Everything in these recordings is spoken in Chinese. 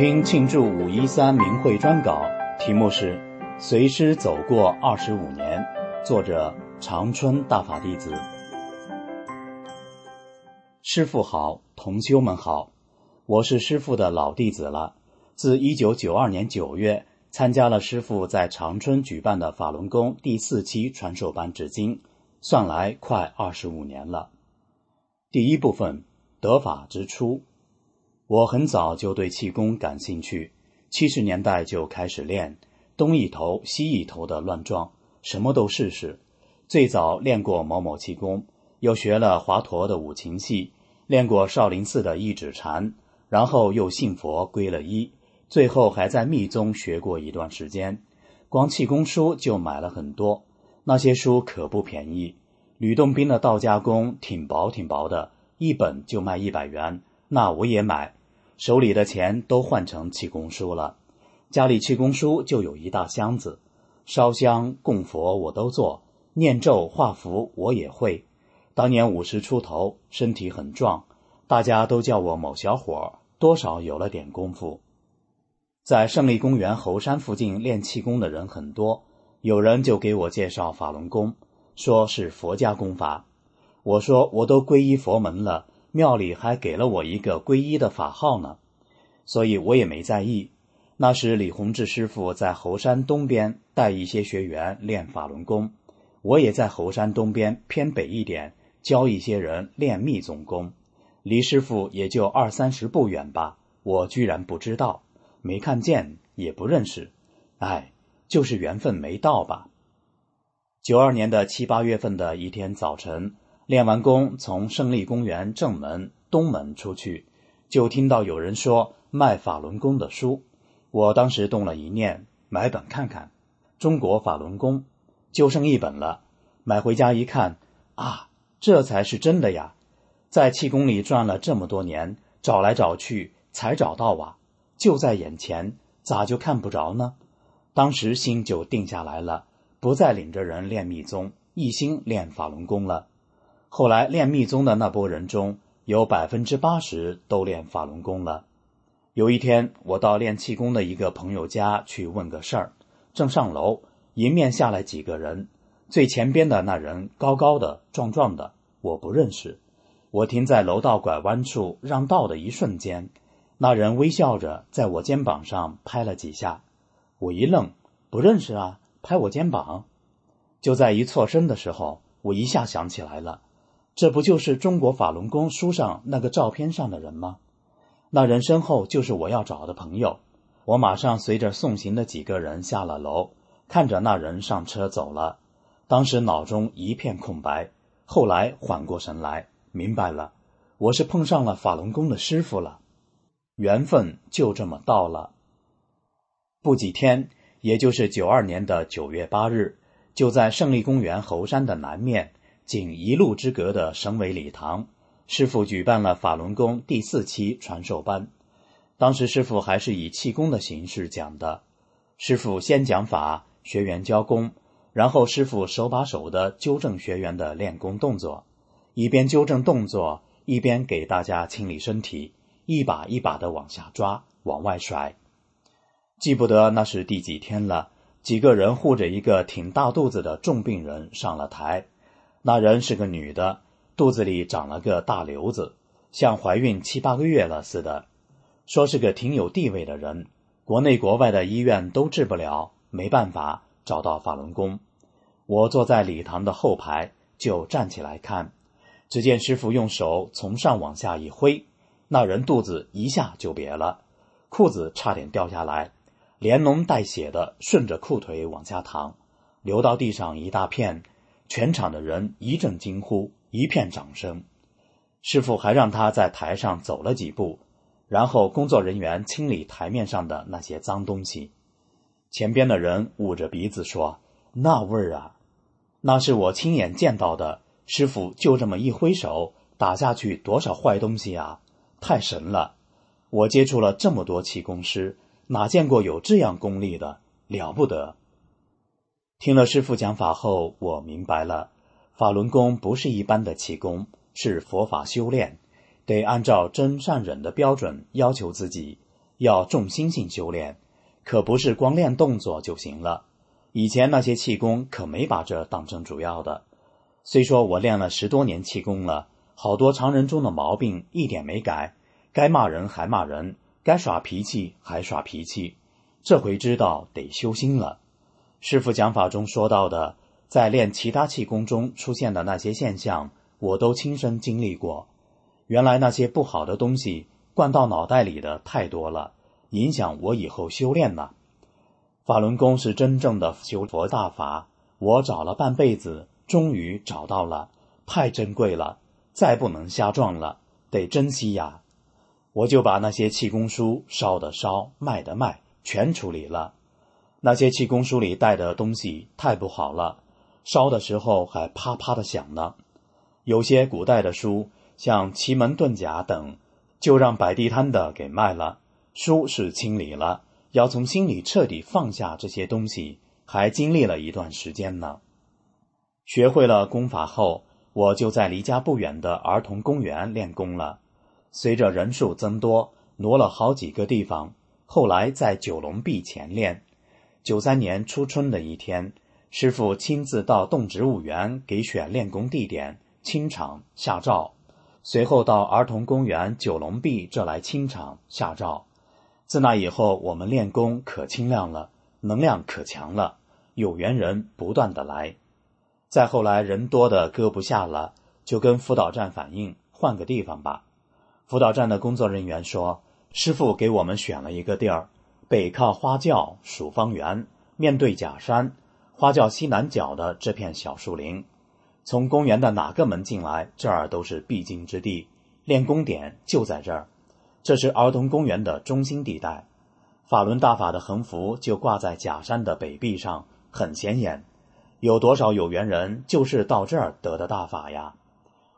听庆祝五一三名会专稿，题目是《随师走过二十五年》，作者长春大法弟子。师父好，同修们好，我是师父的老弟子了。自一九九二年九月参加了师父在长春举办的法轮功第四期传授班，至今算来快二十五年了。第一部分得法之初。我很早就对气功感兴趣，七十年代就开始练，东一头西一头的乱撞，什么都试试。最早练过某某气功，又学了华佗的五禽戏，练过少林寺的一指禅，然后又信佛归了一，最后还在密宗学过一段时间。光气功书就买了很多，那些书可不便宜。吕洞宾的道家功挺薄挺薄的，一本就卖一百元，那我也买。手里的钱都换成气功书了，家里气功书就有一大箱子。烧香供佛我都做，念咒画符我也会。当年五十出头，身体很壮，大家都叫我某小伙，多少有了点功夫。在胜利公园猴山附近练气功的人很多，有人就给我介绍法轮功，说是佛家功法。我说我都皈依佛门了。庙里还给了我一个皈依的法号呢，所以我也没在意。那时李洪志师傅在猴山东边带一些学员练法轮功，我也在猴山东边偏北一点教一些人练密宗功。离师傅也就二三十步远吧，我居然不知道，没看见，也不认识。哎，就是缘分没到吧。九二年的七八月份的一天早晨。练完功，从胜利公园正门东门出去，就听到有人说卖法轮功的书。我当时动了一念，买本看看。中国法轮功就剩一本了，买回家一看，啊，这才是真的呀！在气功里转了这么多年，找来找去才找到啊，就在眼前，咋就看不着呢？当时心就定下来了，不再领着人练密宗，一心练法轮功了。后来练密宗的那波人中有百分之八十都练法轮功了。有一天，我到练气功的一个朋友家去问个事儿，正上楼，迎面下来几个人。最前边的那人高高的、壮壮的，我不认识。我停在楼道拐弯处让道的一瞬间，那人微笑着在我肩膀上拍了几下。我一愣，不认识啊，拍我肩膀。就在一错身的时候，我一下想起来了。这不就是中国法轮功书上那个照片上的人吗？那人身后就是我要找的朋友。我马上随着送行的几个人下了楼，看着那人上车走了。当时脑中一片空白，后来缓过神来，明白了，我是碰上了法轮功的师傅了，缘分就这么到了。不几天，也就是九二年的九月八日，就在胜利公园猴山的南面。仅一路之隔的省委礼堂，师傅举办了法轮功第四期传授班。当时师傅还是以气功的形式讲的。师傅先讲法，学员教功，然后师傅手把手的纠正学员的练功动作，一边纠正动作，一边给大家清理身体，一把一把的往下抓，往外甩。记不得那是第几天了，几个人护着一个挺大肚子的重病人上了台。那人是个女的，肚子里长了个大瘤子，像怀孕七八个月了似的。说是个挺有地位的人，国内国外的医院都治不了，没办法找到法轮功。我坐在礼堂的后排，就站起来看。只见师傅用手从上往下一挥，那人肚子一下就瘪了，裤子差点掉下来，连脓带血的顺着裤腿往下淌，流到地上一大片。全场的人一阵惊呼，一片掌声。师傅还让他在台上走了几步，然后工作人员清理台面上的那些脏东西。前边的人捂着鼻子说：“那味儿啊，那是我亲眼见到的。师傅就这么一挥手，打下去多少坏东西啊！太神了！我接触了这么多气功师，哪见过有这样功力的，了不得！”听了师傅讲法后，我明白了，法轮功不是一般的气功。是佛法修炼，得按照真善忍的标准要求自己，要重心性修炼，可不是光练动作就行了。以前那些气功可没把这当成主要的。虽说我练了十多年气功了，好多常人中的毛病一点没改，该骂人还骂人，该耍脾气还耍脾气。这回知道得修心了。师傅讲法中说到的，在练其他气功中出现的那些现象。我都亲身经历过，原来那些不好的东西灌到脑袋里的太多了，影响我以后修炼了。法轮功是真正的修佛大法，我找了半辈子，终于找到了，太珍贵了，再不能瞎撞了，得珍惜呀！我就把那些气功书烧的烧，卖的卖，全处理了。那些气功书里带的东西太不好了，烧的时候还啪啪的响呢。有些古代的书，像奇门遁甲等，就让摆地摊的给卖了。书是清理了，要从心里彻底放下这些东西，还经历了一段时间呢。学会了功法后，我就在离家不远的儿童公园练功了。随着人数增多，挪了好几个地方。后来在九龙壁前练。九三年初春的一天，师傅亲自到动植物园给选练功地点。清场下诏，随后到儿童公园九龙壁这来清场下诏。自那以后，我们练功可清亮了，能量可强了，有缘人不断的来。再后来人多的搁不下了，就跟辅导站反映换个地方吧。辅导站的工作人员说：“师傅给我们选了一个地儿，北靠花轿蜀方园，面对假山，花轿西南角的这片小树林。”从公园的哪个门进来，这儿都是必经之地。练功点就在这儿，这是儿童公园的中心地带。法轮大法的横幅就挂在假山的北壁上，很显眼。有多少有缘人就是到这儿得的大法呀？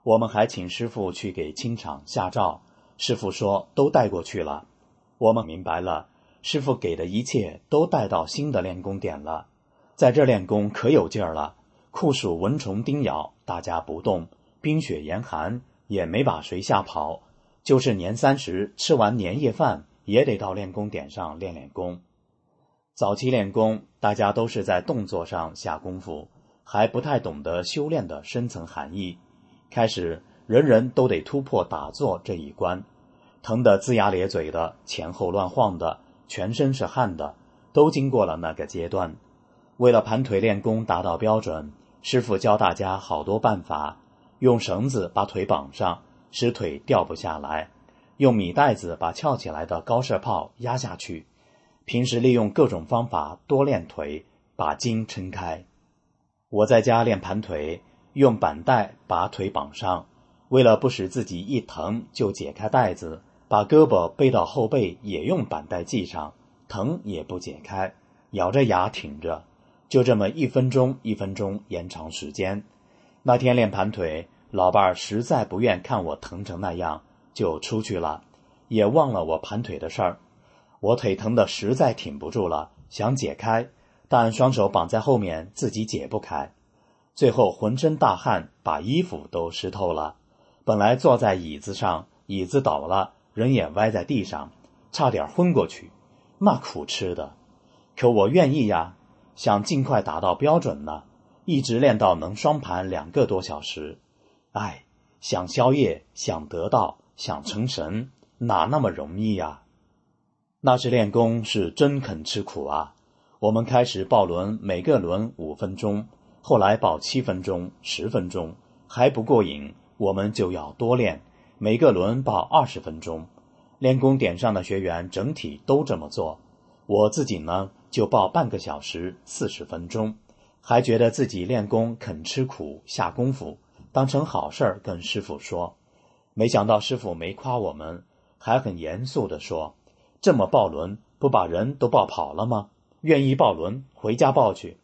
我们还请师傅去给清场下诏，师傅说都带过去了。我们明白了，师傅给的一切都带到新的练功点了，在这练功可有劲儿了。酷暑蚊虫叮咬，大家不动；冰雪严寒，也没把谁吓跑。就是年三十吃完年夜饭，也得到练功点上练练功。早期练功，大家都是在动作上下功夫，还不太懂得修炼的深层含义。开始，人人都得突破打坐这一关，疼得龇牙咧嘴的，前后乱晃的，全身是汗的，都经过了那个阶段。为了盘腿练功达到标准。师傅教大家好多办法：用绳子把腿绑上，使腿掉不下来；用米袋子把翘起来的高射炮压下去。平时利用各种方法多练腿，把筋撑开。我在家练盘腿，用板带把腿绑上，为了不使自己一疼就解开带子，把胳膊背到后背也用板带系上，疼也不解开，咬着牙挺着。就这么一分钟一分钟延长时间。那天练盘腿，老伴儿实在不愿看我疼成那样，就出去了，也忘了我盘腿的事儿。我腿疼的实在挺不住了，想解开，但双手绑在后面，自己解不开。最后浑身大汗，把衣服都湿透了。本来坐在椅子上，椅子倒了，人也歪在地上，差点昏过去。那苦吃的，可我愿意呀。想尽快达到标准呢，一直练到能双盘两个多小时。哎，想宵夜，想得到，想成神，哪那么容易呀？那是练功是真肯吃苦啊！我们开始抱轮，每个轮五分钟，后来抱七分钟、十分钟，还不过瘾，我们就要多练，每个轮报二十分钟。练功点上的学员整体都这么做，我自己呢？就报半个小时四十分钟，还觉得自己练功肯吃苦下功夫，当成好事儿跟师傅说。没想到师傅没夸我们，还很严肃地说：“这么抱轮，不把人都抱跑了吗？愿意抱轮，回家抱去。”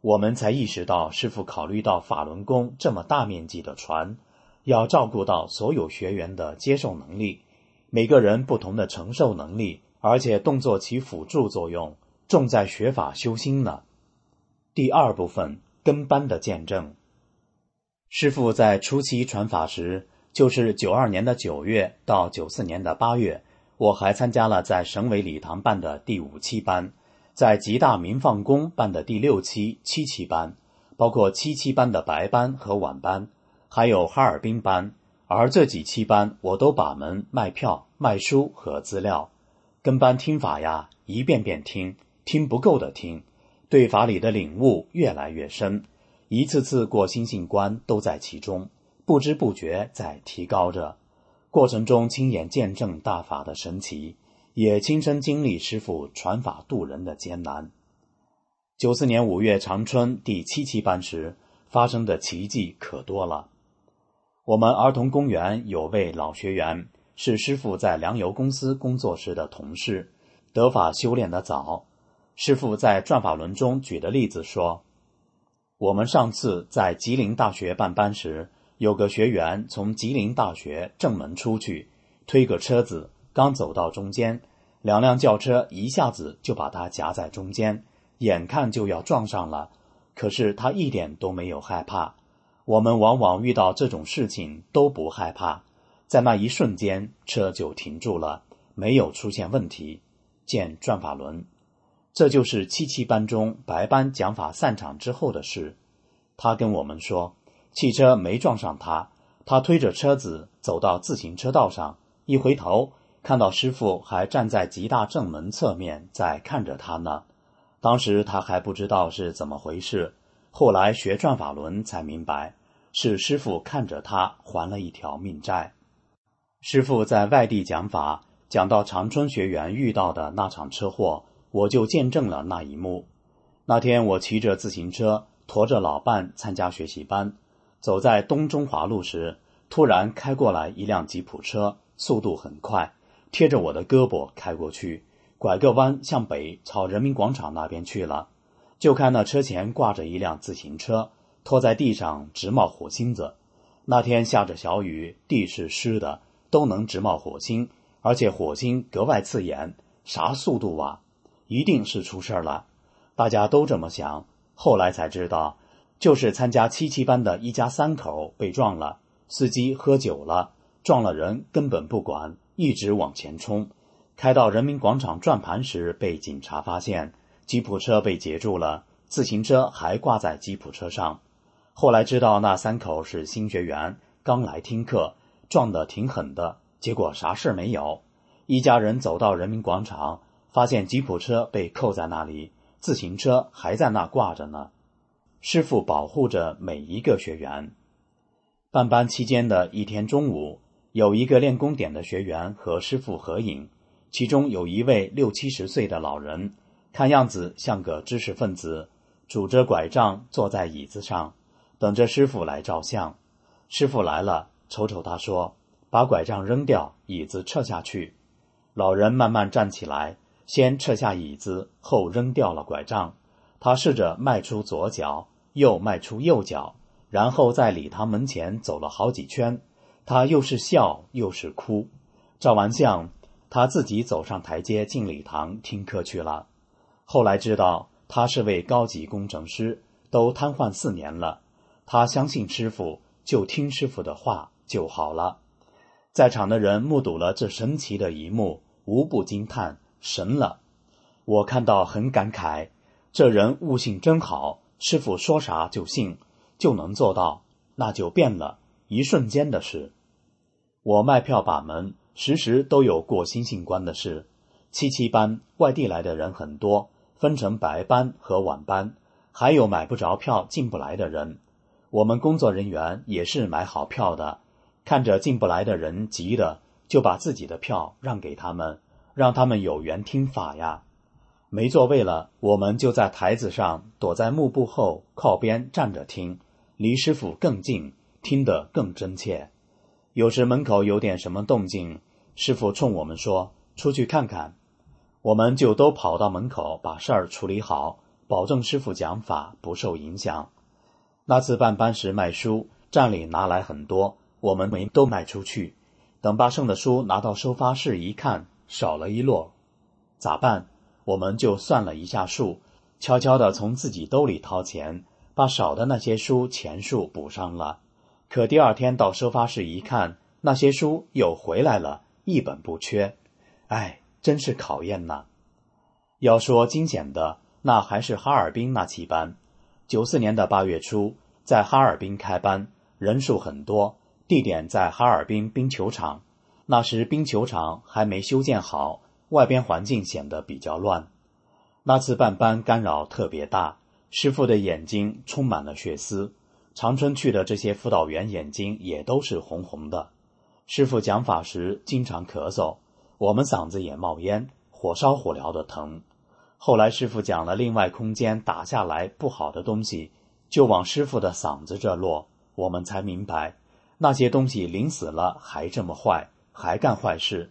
我们才意识到，师傅考虑到法轮功这么大面积的传，要照顾到所有学员的接受能力，每个人不同的承受能力，而且动作起辅助作用，重在学法修心呢。第二部分跟班的见证，师傅在初期传法时，就是九二年的九月到九四年的八月，我还参加了在省委礼堂办的第五期班。在吉大民放宫办的第六期、七期班，包括七期班的白班和晚班，还有哈尔滨班。而这几期班，我都把门卖票、卖书和资料，跟班听法呀，一遍遍听，听不够的听，对法理的领悟越来越深，一次次过心性关都在其中，不知不觉在提高着。过程中亲眼见证大法的神奇。也亲身经历师傅传法度人的艰难。九四年五月长春第七期班时发生的奇迹可多了。我们儿童公园有位老学员，是师傅在粮油公司工作时的同事，得法修炼的早。师傅在转法轮中举的例子说：“我们上次在吉林大学办班时，有个学员从吉林大学正门出去，推个车子。”刚走到中间，两辆轿车一下子就把他夹在中间，眼看就要撞上了。可是他一点都没有害怕。我们往往遇到这种事情都不害怕，在那一瞬间车就停住了，没有出现问题。见转法轮，这就是七七班中白班讲法散场之后的事。他跟我们说，汽车没撞上他，他推着车子走到自行车道上，一回头。看到师傅还站在吉大正门侧面在看着他呢，当时他还不知道是怎么回事，后来学转法轮才明白，是师傅看着他还了一条命债。师傅在外地讲法，讲到长春学员遇到的那场车祸，我就见证了那一幕。那天我骑着自行车，驮着老伴参加学习班，走在东中华路时，突然开过来一辆吉普车，速度很快。贴着我的胳膊开过去，拐个弯向北朝人民广场那边去了。就看那车前挂着一辆自行车，拖在地上直冒火星子。那天下着小雨，地是湿的，都能直冒火星，而且火星格外刺眼。啥速度啊？一定是出事了。大家都这么想。后来才知道，就是参加七七班的一家三口被撞了，司机喝酒了，撞了人根本不管。一直往前冲，开到人民广场转盘时被警察发现，吉普车被截住了，自行车还挂在吉普车上。后来知道那三口是新学员，刚来听课，撞得挺狠的，结果啥事没有。一家人走到人民广场，发现吉普车被扣在那里，自行车还在那挂着呢。师傅保护着每一个学员。办班期间的一天中午。有一个练功点的学员和师傅合影，其中有一位六七十岁的老人，看样子像个知识分子，拄着拐杖坐在椅子上，等着师傅来照相。师傅来了，瞅瞅他说：“把拐杖扔掉，椅子撤下去。”老人慢慢站起来，先撤下椅子，后扔掉了拐杖。他试着迈出左脚，又迈出右脚，然后在礼堂门前走了好几圈。他又是笑又是哭，照完相，他自己走上台阶进礼堂听课去了。后来知道他是位高级工程师，都瘫痪四年了。他相信师傅，就听师傅的话就好了。在场的人目睹了这神奇的一幕，无不惊叹神了。我看到很感慨，这人悟性真好，师傅说啥就信，就能做到，那就变了。一瞬间的事，我卖票把门，时时都有过星星关的事。七七班外地来的人很多，分成白班和晚班，还有买不着票进不来的人。我们工作人员也是买好票的，看着进不来的人急的，就把自己的票让给他们，让他们有缘听法呀。没座位了，我们就在台子上躲在幕布后靠边站着听，离师傅更近，听得更真切。有时门口有点什么动静，师傅冲我们说：“出去看看。”我们就都跑到门口把事儿处理好，保证师傅讲法不受影响。那次办班时卖书，站里拿来很多，我们没都卖出去。等把剩的书拿到收发室一看，少了一摞，咋办？我们就算了一下数，悄悄地从自己兜里掏钱，把少的那些书钱数补上了。可第二天到收发室一看，那些书又回来了，一本不缺。哎，真是考验呐！要说惊险的，那还是哈尔滨那期班。九四年的八月初，在哈尔滨开班，人数很多。地点在哈尔滨冰球场，那时冰球场还没修建好，外边环境显得比较乱。那次办班干扰特别大，师傅的眼睛充满了血丝，长春去的这些辅导员眼睛也都是红红的。师傅讲法时经常咳嗽，我们嗓子也冒烟，火烧火燎的疼。后来师傅讲了另外空间打下来不好的东西，就往师傅的嗓子这落，我们才明白。那些东西临死了还这么坏，还干坏事。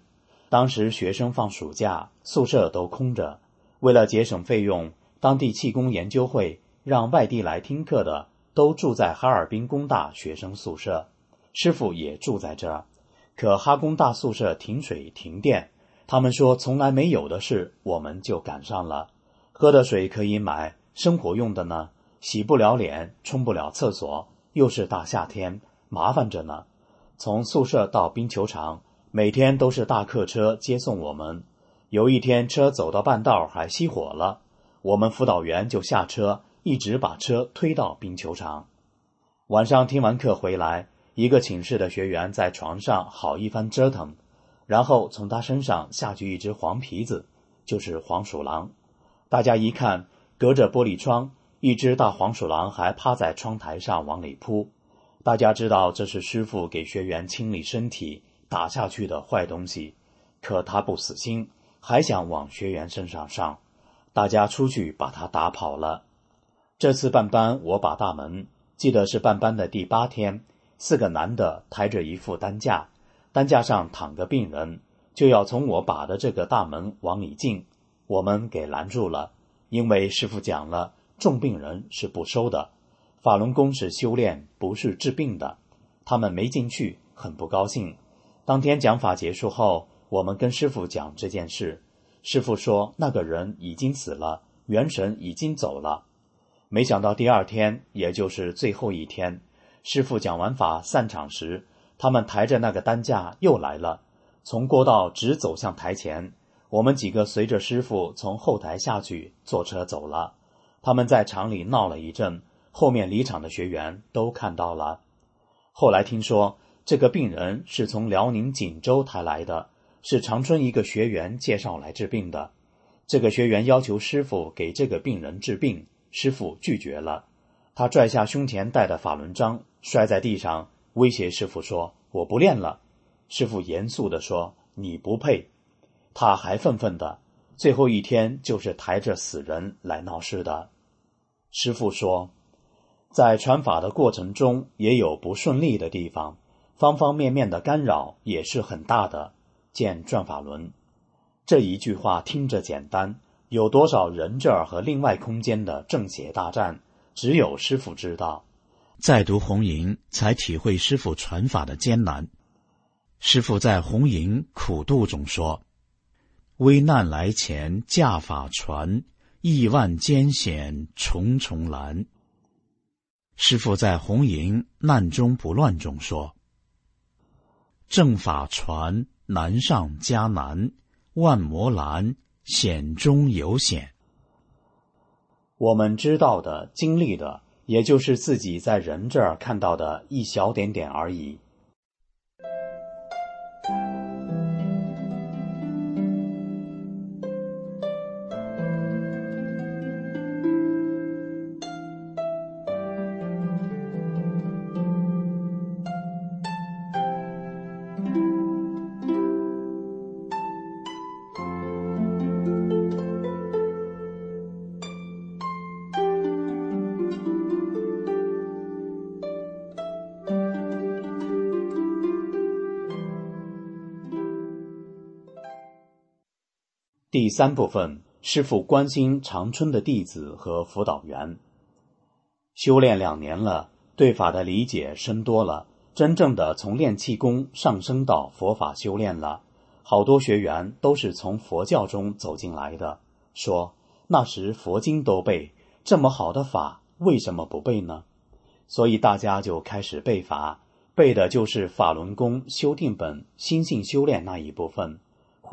当时学生放暑假，宿舍都空着。为了节省费用，当地气功研究会让外地来听课的都住在哈尔滨工大学生宿舍，师傅也住在这儿。可哈工大宿舍停水停电，他们说从来没有的事，我们就赶上了。喝的水可以买，生活用的呢？洗不了脸，冲不了厕所，又是大夏天。麻烦着呢，从宿舍到冰球场，每天都是大客车接送我们。有一天车走到半道还熄火了，我们辅导员就下车，一直把车推到冰球场。晚上听完课回来，一个寝室的学员在床上好一番折腾，然后从他身上下去一只黄皮子，就是黄鼠狼。大家一看，隔着玻璃窗，一只大黄鼠狼还趴在窗台上往里扑。大家知道这是师傅给学员清理身体打下去的坏东西，可他不死心，还想往学员身上上。大家出去把他打跑了。这次办班，我把大门记得是办班的第八天，四个男的抬着一副担架，担架上躺个病人，就要从我把的这个大门往里进，我们给拦住了，因为师傅讲了，重病人是不收的。法轮功是修炼，不是治病的。他们没进去，很不高兴。当天讲法结束后，我们跟师傅讲这件事。师傅说那个人已经死了，元神已经走了。没想到第二天，也就是最后一天，师傅讲完法散场时，他们抬着那个担架又来了，从过道直走向台前。我们几个随着师傅从后台下去，坐车走了。他们在厂里闹了一阵。后面离场的学员都看到了。后来听说这个病人是从辽宁锦州抬来的，是长春一个学员介绍来治病的。这个学员要求师傅给这个病人治病，师傅拒绝了。他拽下胸前戴的法轮章，摔在地上，威胁师傅说：“我不练了。”师傅严肃地说：“你不配。”他还愤愤的，最后一天就是抬着死人来闹事的。师傅说。在传法的过程中，也有不顺利的地方，方方面面的干扰也是很大的。见转法轮，这一句话听着简单，有多少人这儿和另外空间的正邪大战，只有师傅知道。再读红营，才体会师傅传法的艰难。师傅在红营苦度中说：“危难来前驾法传，亿万艰险重重拦。”师傅在《红营难中不乱》中说：“正法传难上加难，万魔拦险中有险。”我们知道的、经历的，也就是自己在人这儿看到的一小点点而已。第三部分，师傅关心长春的弟子和辅导员。修炼两年了，对法的理解深多了，真正的从练气功上升到佛法修炼了。好多学员都是从佛教中走进来的，说那时佛经都背，这么好的法为什么不背呢？所以大家就开始背法，背的就是法轮功修订本心性修炼那一部分。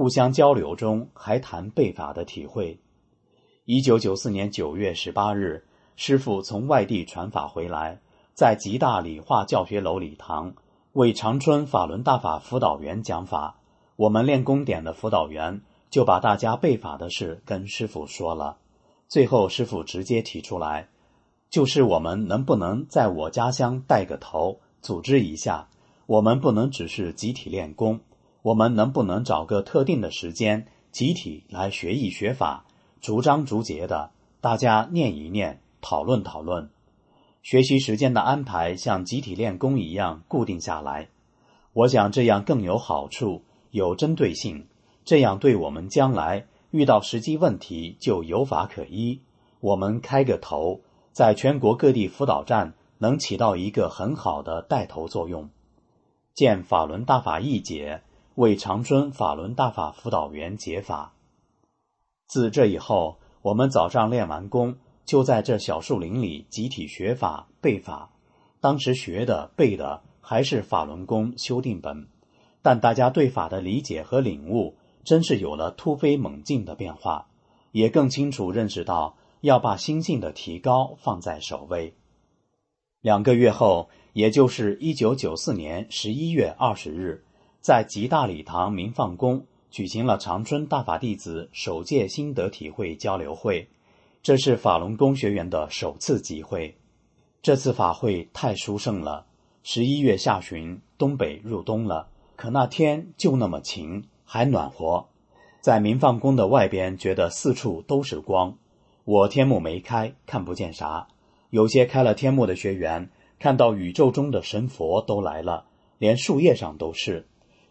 互相交流中还谈背法的体会。一九九四年九月十八日，师傅从外地传法回来，在吉大理化教学楼礼堂为长春法轮大法辅导员讲法。我们练功点的辅导员就把大家背法的事跟师傅说了。最后，师傅直接提出来，就是我们能不能在我家乡带个头，组织一下？我们不能只是集体练功。我们能不能找个特定的时间，集体来学艺学法，逐章逐节的，大家念一念，讨论讨论，学习时间的安排像集体练功一样固定下来。我想这样更有好处，有针对性，这样对我们将来遇到实际问题就有法可依。我们开个头，在全国各地辅导站能起到一个很好的带头作用。见法轮大法一解。为长春法轮大法辅导员解法。自这以后，我们早上练完功，就在这小树林里集体学法背法。当时学的背的还是法轮功修订本，但大家对法的理解和领悟真是有了突飞猛进的变化，也更清楚认识到要把心性的提高放在首位。两个月后，也就是一九九四年十一月二十日。在吉大礼堂明放宫举行了长春大法弟子首届心得体会交流会，这是法轮功学员的首次集会。这次法会太殊胜了。十一月下旬，东北入冬了，可那天就那么晴，还暖和。在明放宫的外边，觉得四处都是光。我天幕没开，看不见啥。有些开了天幕的学员，看到宇宙中的神佛都来了，连树叶上都是。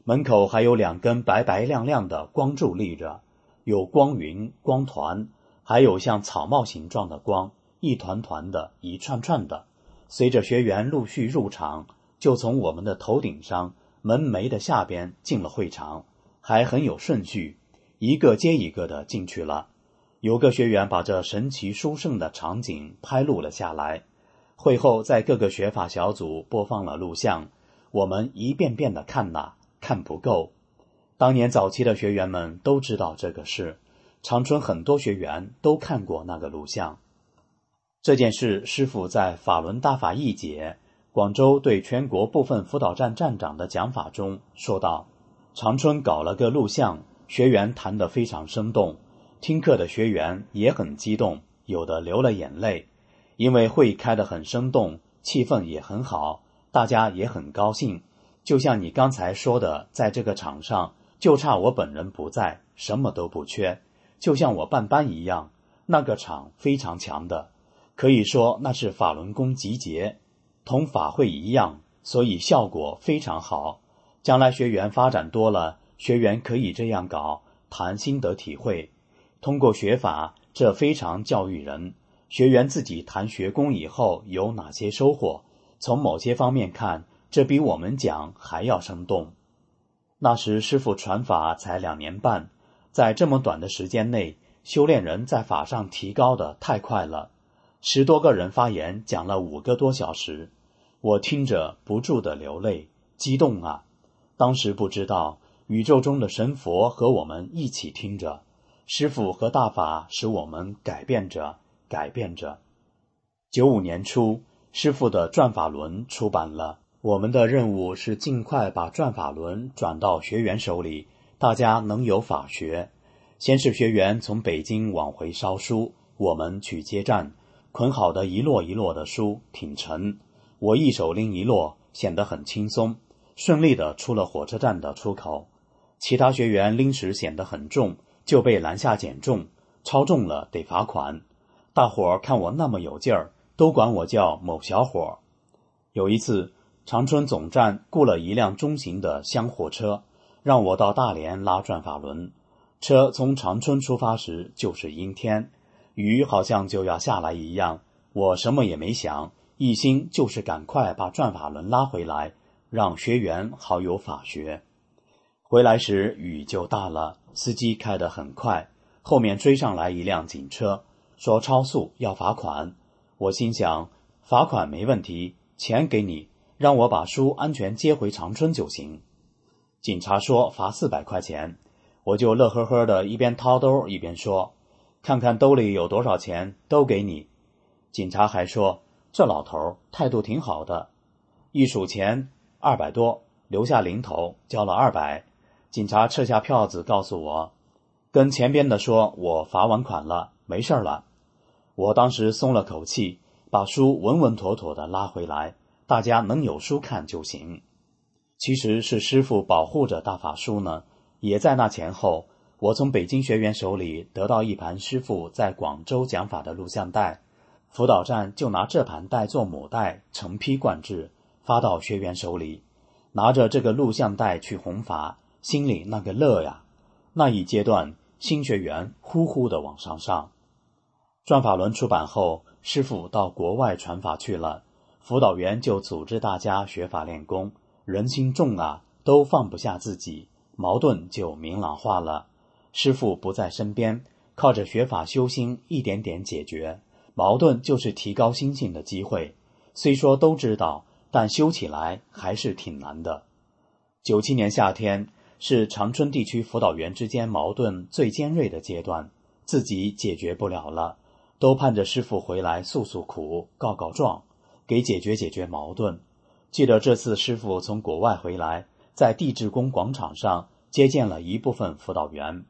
门口还有两根白白亮亮的光柱立着，有光云、光团，还有像草帽形状的光，一团团的，一串串的。随着学员陆续入场，就从我们的头顶上门楣的下边进了会场，还很有顺序，一个接一个的进去了。有个学员把这神奇殊胜的场景拍录了下来。会后，在各个学法小组播放了录像，我们一遍遍的看呐。看不够，当年早期的学员们都知道这个事，长春很多学员都看过那个录像。这件事，师傅在法轮大法一解广州对全国部分辅导站站长的讲法中说道：“长春搞了个录像，学员谈得非常生动，听课的学员也很激动，有的流了眼泪，因为会开得很生动，气氛也很好，大家也很高兴。”就像你刚才说的，在这个场上就差我本人不在，什么都不缺，就像我办班一样。那个场非常强的，可以说那是法轮功集结，同法会一样，所以效果非常好。将来学员发展多了，学员可以这样搞，谈心得体会。通过学法，这非常教育人。学员自己谈学功以后有哪些收获？从某些方面看。这比我们讲还要生动。那时师傅传法才两年半，在这么短的时间内，修炼人在法上提高的太快了。十多个人发言，讲了五个多小时，我听着不住的流泪，激动啊！当时不知道宇宙中的神佛和我们一起听着，师傅和大法使我们改变着，改变着。九五年初，师傅的《转法轮》出版了。我们的任务是尽快把转法轮转到学员手里，大家能有法学。先是学员从北京往回捎书，我们去接站，捆好的一摞一摞的书挺沉，我一手拎一摞，显得很轻松，顺利的出了火车站的出口。其他学员拎时显得很重，就被拦下减重，超重了得罚款。大伙儿看我那么有劲儿，都管我叫某小伙儿。有一次。长春总站雇了一辆中型的厢货车，让我到大连拉转法轮。车从长春出发时就是阴天，雨好像就要下来一样。我什么也没想，一心就是赶快把转法轮拉回来，让学员好有法学。回来时雨就大了，司机开得很快，后面追上来一辆警车，说超速要罚款。我心想，罚款没问题，钱给你，让我把书安全接回长春就行。警察说罚四百块钱，我就乐呵呵的一边掏兜一边说：“看看兜里有多少钱，都给你。”警察还说这老头态度挺好的，一数钱二百多，留下零头，交了二百。警察撤下票子，告诉我，跟前边的说，我罚完款了，没事了。我当时松了口气，把书稳稳妥妥的拉回来，大家能有书看就行。其实是师傅保护着大法书呢。也在那前后，我从北京学员手里得到一盘师傅在广州讲法的录像带，辅导站就拿这盘带做母带，成批灌制，发到学员手里，拿着这个录像带去弘法。心里那个乐呀！那一阶段，新学员呼呼的往上上。转法轮出版后，师傅到国外传法去了，辅导员就组织大家学法练功。人心重啊，都放不下自己，矛盾就明朗化了。师傅不在身边，靠着学法修心，一点点解决矛盾，就是提高心性的机会。虽说都知道，但修起来还是挺难的。九七年夏天。是长春地区辅导员之间矛盾最尖锐的阶段，自己解决不了了，都盼着师傅回来诉诉苦、告告状，给解决解决矛盾。记得这次师傅从国外回来，在地质宫广场上接见了一部分辅导员。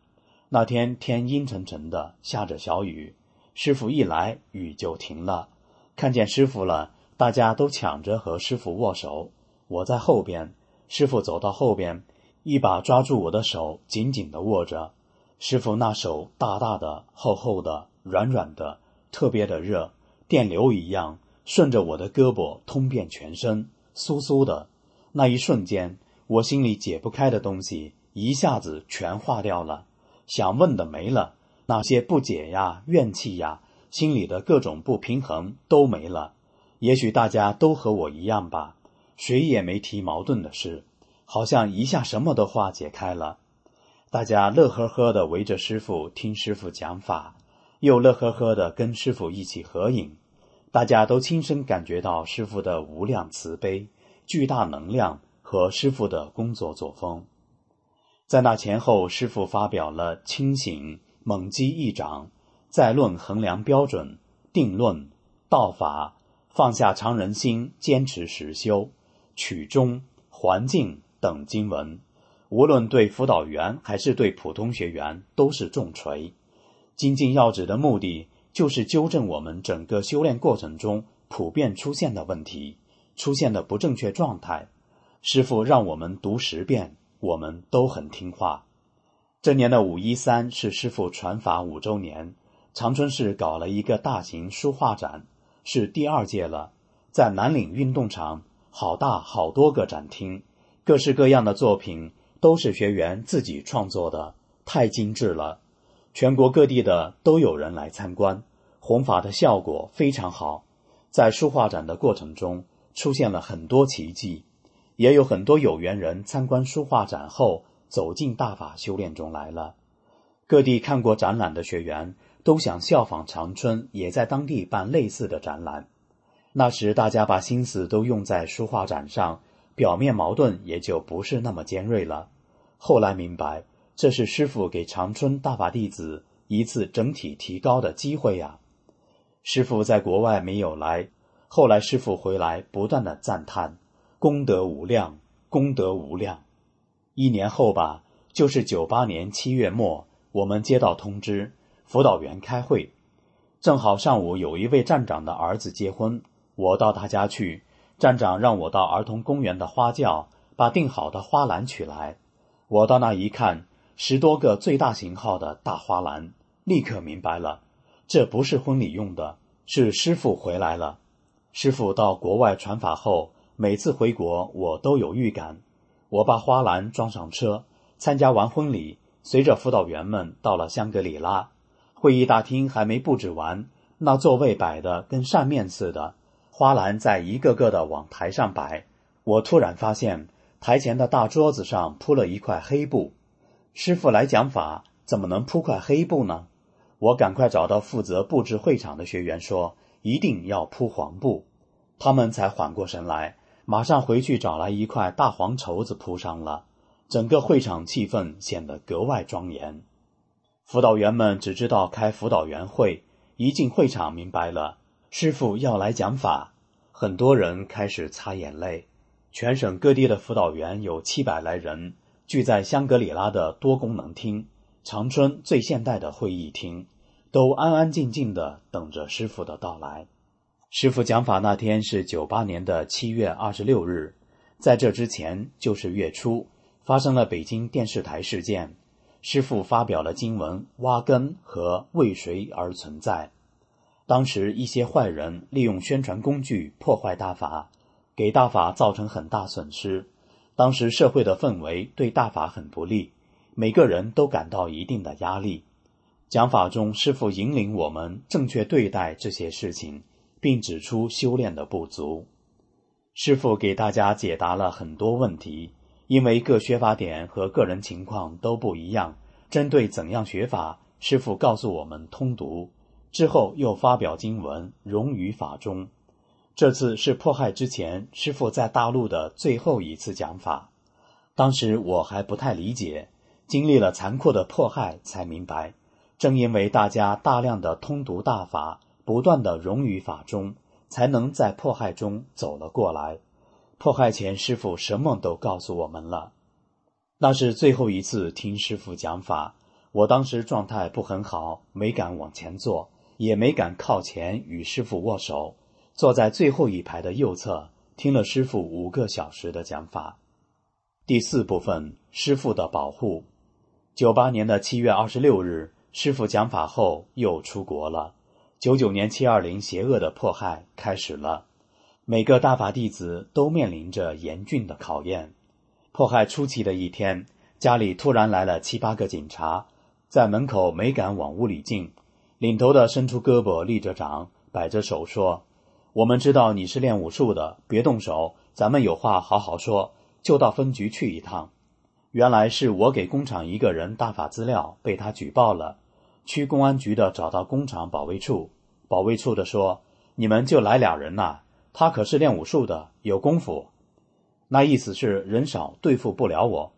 那天天阴沉沉的，下着小雨，师傅一来，雨就停了。看见师傅了，大家都抢着和师傅握手。我在后边，师傅走到后边。一把抓住我的手，紧紧的握着。师傅那手大大的、厚厚的、软软的，特别的热，电流一样顺着我的胳膊通遍全身，酥酥的。那一瞬间，我心里解不开的东西一下子全化掉了，想问的没了，那些不解呀、怨气呀，心里的各种不平衡都没了。也许大家都和我一样吧，谁也没提矛盾的事。好像一下什么都化解开了，大家乐呵呵的围着师傅听师傅讲法，又乐呵呵的跟师傅一起合影，大家都亲身感觉到师傅的无量慈悲、巨大能量和师傅的工作作风。在那前后，师傅发表了清醒、猛击一掌、再论衡量标准、定论、道法、放下常人心、坚持实修、曲中、环境。等经文，无论对辅导员还是对普通学员，都是重锤。精进要旨的目的，就是纠正我们整个修炼过程中普遍出现的问题，出现的不正确状态。师傅让我们读十遍，我们都很听话。这年的五一三是师傅传法五周年，长春市搞了一个大型书画展，是第二届了，在南岭运动场，好大好多个展厅。各式各样的作品都是学员自己创作的，太精致了。全国各地的都有人来参观，弘法的效果非常好。在书画展的过程中，出现了很多奇迹，也有很多有缘人参观书画展后走进大法修炼中来了。各地看过展览的学员都想效仿长春，也在当地办类似的展览。那时大家把心思都用在书画展上。表面矛盾也就不是那么尖锐了。后来明白，这是师傅给长春大法弟子一次整体提高的机会呀。师傅在国外没有来，后来师傅回来，不断的赞叹功德无量，功德无量。一年后吧，就是九八年七月末，我们接到通知，辅导员开会，正好上午有一位站长的儿子结婚，我到他家去。站长让我到儿童公园的花轿把订好的花篮取来。我到那一看，十多个最大型号的大花篮，立刻明白了，这不是婚礼用的，是师傅回来了。师傅到国外传法后，每次回国我都有预感。我把花篮装上车，参加完婚礼，随着辅导员们到了香格里拉。会议大厅还没布置完，那座位摆的跟扇面似的，花篮在一个个的往台上摆。我突然发现，台前的大桌子上铺了一块黑布。师傅来讲法，怎么能铺块黑布呢？我赶快找到负责布置会场的学员，说一定要铺黄布。他们才缓过神来，马上回去找来一块大黄绸子铺上了。整个会场气氛显得格外庄严。辅导员们只知道开辅导员会，一进会场明白了，师傅要来讲法，很多人开始擦眼泪。全省各地的辅导员有七百来人，聚在香格里拉的多功能厅，长春最现代的会议厅，都安安静静的等着师傅的到来。师傅讲法那天是九八年的七月二十六日，在这之前就是月初，发生了北京电视台事件。师傅发表了经文《挖根》和《为谁而存在》。当时一些坏人利用宣传工具破坏大法，给大法造成很大损失。当时社会的氛围对大法很不利，每个人都感到一定的压力。讲法中，师父引领我们正确对待这些事情，并指出修炼的不足。师父给大家解答了很多问题。因为各学法点和个人情况都不一样，针对怎样学法，师父告诉我们通读之后又发表经文，融于法中。这次是迫害之前，师父在大陆的最后一次讲法。当时我还不太理解，经历了残酷的迫害才明白，正因为大家大量的通读大法，不断的融于法中，才能在迫害中走了过来。迫害前，师傅什么都告诉我们了。那是最后一次听师傅讲法，我当时状态不很好，没敢往前坐，也没敢靠前与师傅握手，坐在最后一排的右侧，听了师傅五个小时的讲法。第四部分，师傅的保护。九八年的七月二十六日，师傅讲法后又出国了。九九年七二零邪恶的迫害开始了。每个大法弟子都面临着严峻的考验。迫害初期的一天，家里突然来了七八个警察，在门口没敢往屋里进。领头的伸出胳膊，立着掌，摆着手说：“我们知道你是练武术的，别动手，咱们有话好好说。就到分局去一趟。”原来是我给工厂一个人大法资料，被他举报了。区公安局的找到工厂保卫处，保卫处的说：“你们就来俩人呐。”他可是练武术的，有功夫。那意思是人少对付不了我，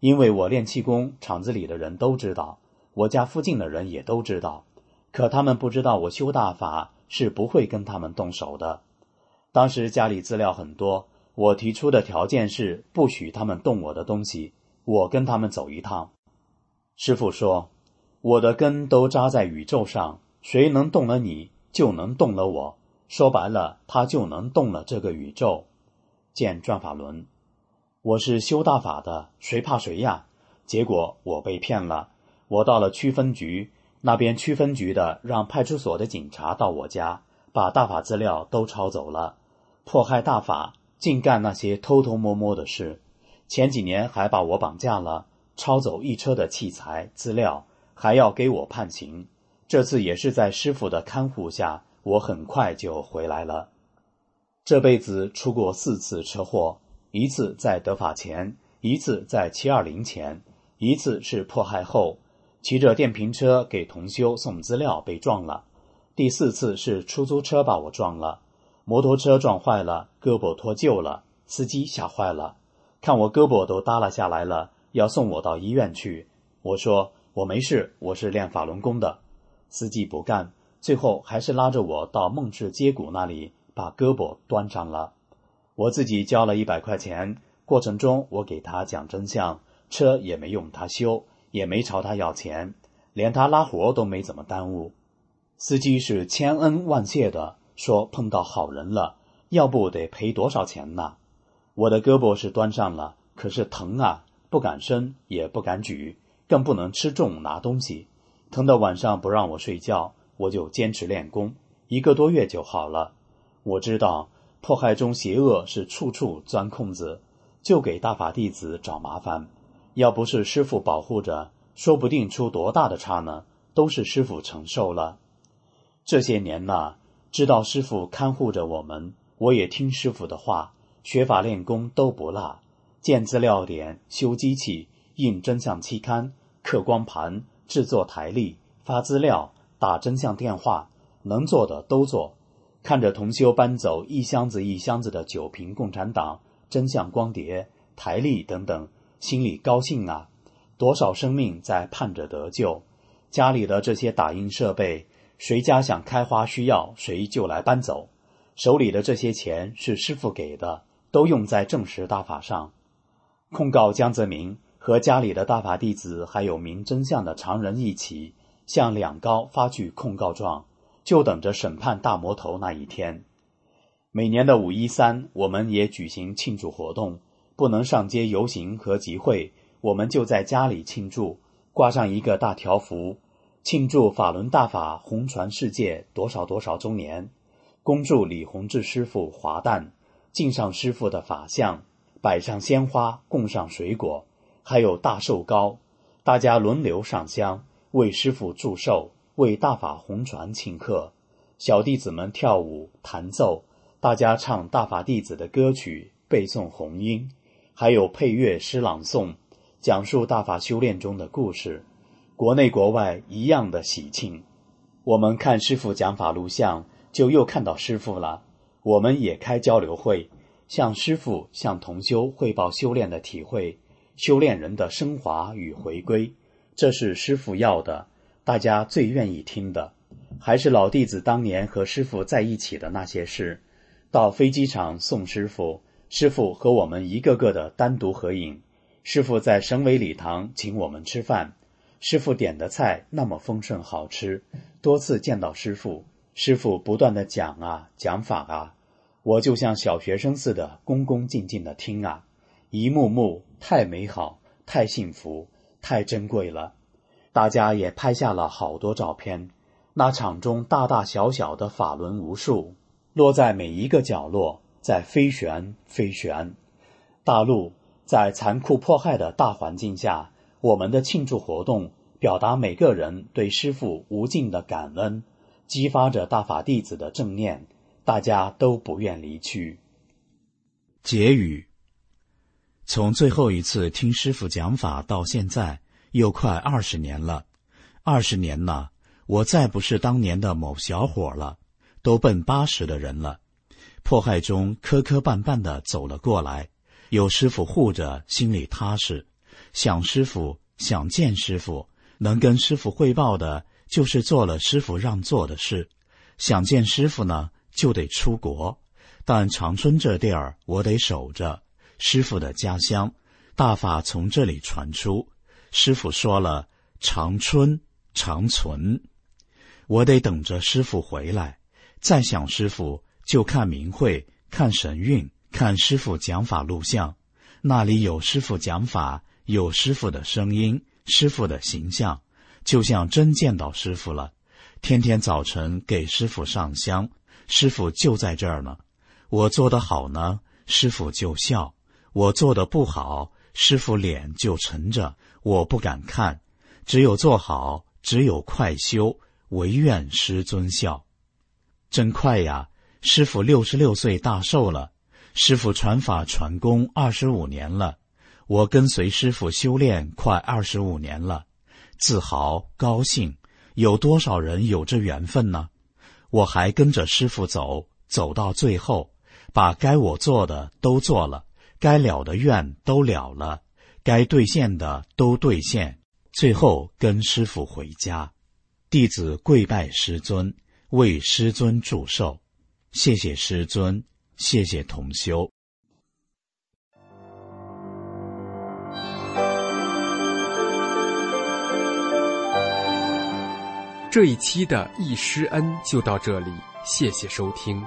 因为我练气功，厂子里的人都知道，我家附近的人也都知道。可他们不知道我修大法是不会跟他们动手的。当时家里资料很多，我提出的条件是不许他们动我的东西，我跟他们走一趟。师傅说：“我的根都扎在宇宙上，谁能动了你，就能动了我。”说白了，他就能动了这个宇宙。见转法轮，我是修大法的，谁怕谁呀？结果我被骗了。我到了区分局，那边区分局的让派出所的警察到我家，把大法资料都抄走了。迫害大法，净干那些偷偷摸摸的事。前几年还把我绑架了，抄走一车的器材资料，还要给我判刑。这次也是在师傅的看护下。我很快就回来了。这辈子出过四次车祸，一次在得法前，一次在七二零前，一次是迫害后，骑着电瓶车给同修送资料被撞了。第四次是出租车把我撞了，摩托车撞坏了，胳膊脱臼了，司机吓坏了，看我胳膊都耷拉下来了，要送我到医院去。我说我没事，我是练法轮功的。司机不干。最后还是拉着我到梦至接骨那里，把胳膊端上了。我自己交了一百块钱，过程中我给他讲真相，车也没用他修，也没朝他要钱，连他拉活都没怎么耽误。司机是千恩万谢的，说碰到好人了，要不得赔多少钱呢？我的胳膊是端上了，可是疼啊，不敢伸，也不敢举，更不能吃重拿东西，疼的晚上不让我睡觉。我就坚持练功，一个多月就好了。我知道迫害中邪恶是处处钻空子，就给大法弟子找麻烦。要不是师傅保护着，说不定出多大的差呢，都是师傅承受了。这些年呐，知道师傅看护着我们，我也听师傅的话，学法练功都不落，建资料点、修机器、印真相期刊、刻光盘、制作台历、发资料、打真相电话，能做的都做。看着同修搬走一箱子一箱子的酒瓶共产党、真相光碟、台历等等，心里高兴啊！多少生命在盼着得救？家里的这些打印设备，谁家想开花需要，谁就来搬走。手里的这些钱是师傅给的，都用在正实大法上。控告江泽民和家里的大法弟子，还有明真相的常人一起，向两高发去控告状。就等着审判大魔头那一天。每年的五一三，我们也举行庆祝活动，不能上街游行和集会，我们就在家里庆祝，挂上一个大条幅，庆祝法轮大法红传世界多少多少周年，恭祝李洪志师傅华诞，敬上师傅的法像，摆上鲜花，供上水果，还有大寿糕，大家轮流上香，为师傅祝寿。为大法红传庆贺，小弟子们跳舞弹奏，大家唱大法弟子的歌曲，背诵红音，还有配乐诗朗诵，讲述大法修炼中的故事，国内国外一样的喜庆。我们看师傅讲法录像，就又看到师傅了。我们也开交流会，向师傅向同修汇报修炼的体会，修炼人的升华与回归，这是师傅要的。大家最愿意听的，还是老弟子当年和师傅在一起的那些事。到飞机场送师傅，师傅和我们一个个的单独合影。师傅在省委礼堂请我们吃饭，师傅点的菜那么丰盛好吃。多次见到师傅，师傅不断的讲啊讲法啊，我就像小学生似的恭恭敬敬的听啊，一幕幕太美好，太幸福，太珍贵了。大家也拍下了好多照片，那场中大大小小的法轮无数，落在每一个角落，在飞旋飞旋。大陆在残酷迫害的大环境下，我们的庆祝活动表达每个人对师父无尽的感恩，激发着大法弟子的正念，大家都不愿离去。结语：从最后一次听师傅讲法到现在。又快二十年了，二十年了，我再不是当年的某小伙了，都奔八十的人了。迫害中磕磕绊绊的走了过来，有师傅护着，心里踏实。想师傅，想见师傅，能跟师傅汇报的，就是做了师傅让做的事。想见师傅呢，就得出国，但长春这地儿我得守着，师傅的家乡，大法从这里传出。师傅说了：“长春长存，我得等着师傅回来。再想师傅，就看明慧，看神韵，看师傅讲法录像。那里有师傅讲法，有师傅的声音，师傅的形象，就像真见到师傅了。天天早晨给师傅上香，师傅就在这儿呢。我做得好呢，师傅就笑；我做的不好，师傅脸就沉着。”我不敢看，只有做好，只有快修，唯愿师尊笑。真快呀！师傅六十六岁大寿了，师傅传法传功二十五年了，我跟随师傅修炼快二十五年了，自豪高兴。有多少人有这缘分呢？我还跟着师傅走，走到最后，把该我做的都做了，该了的愿都了了。该兑现的都兑现，最后跟师傅回家。弟子跪拜师尊，为师尊祝寿。谢谢师尊，谢谢同修。这一期的易师恩就到这里，谢谢收听。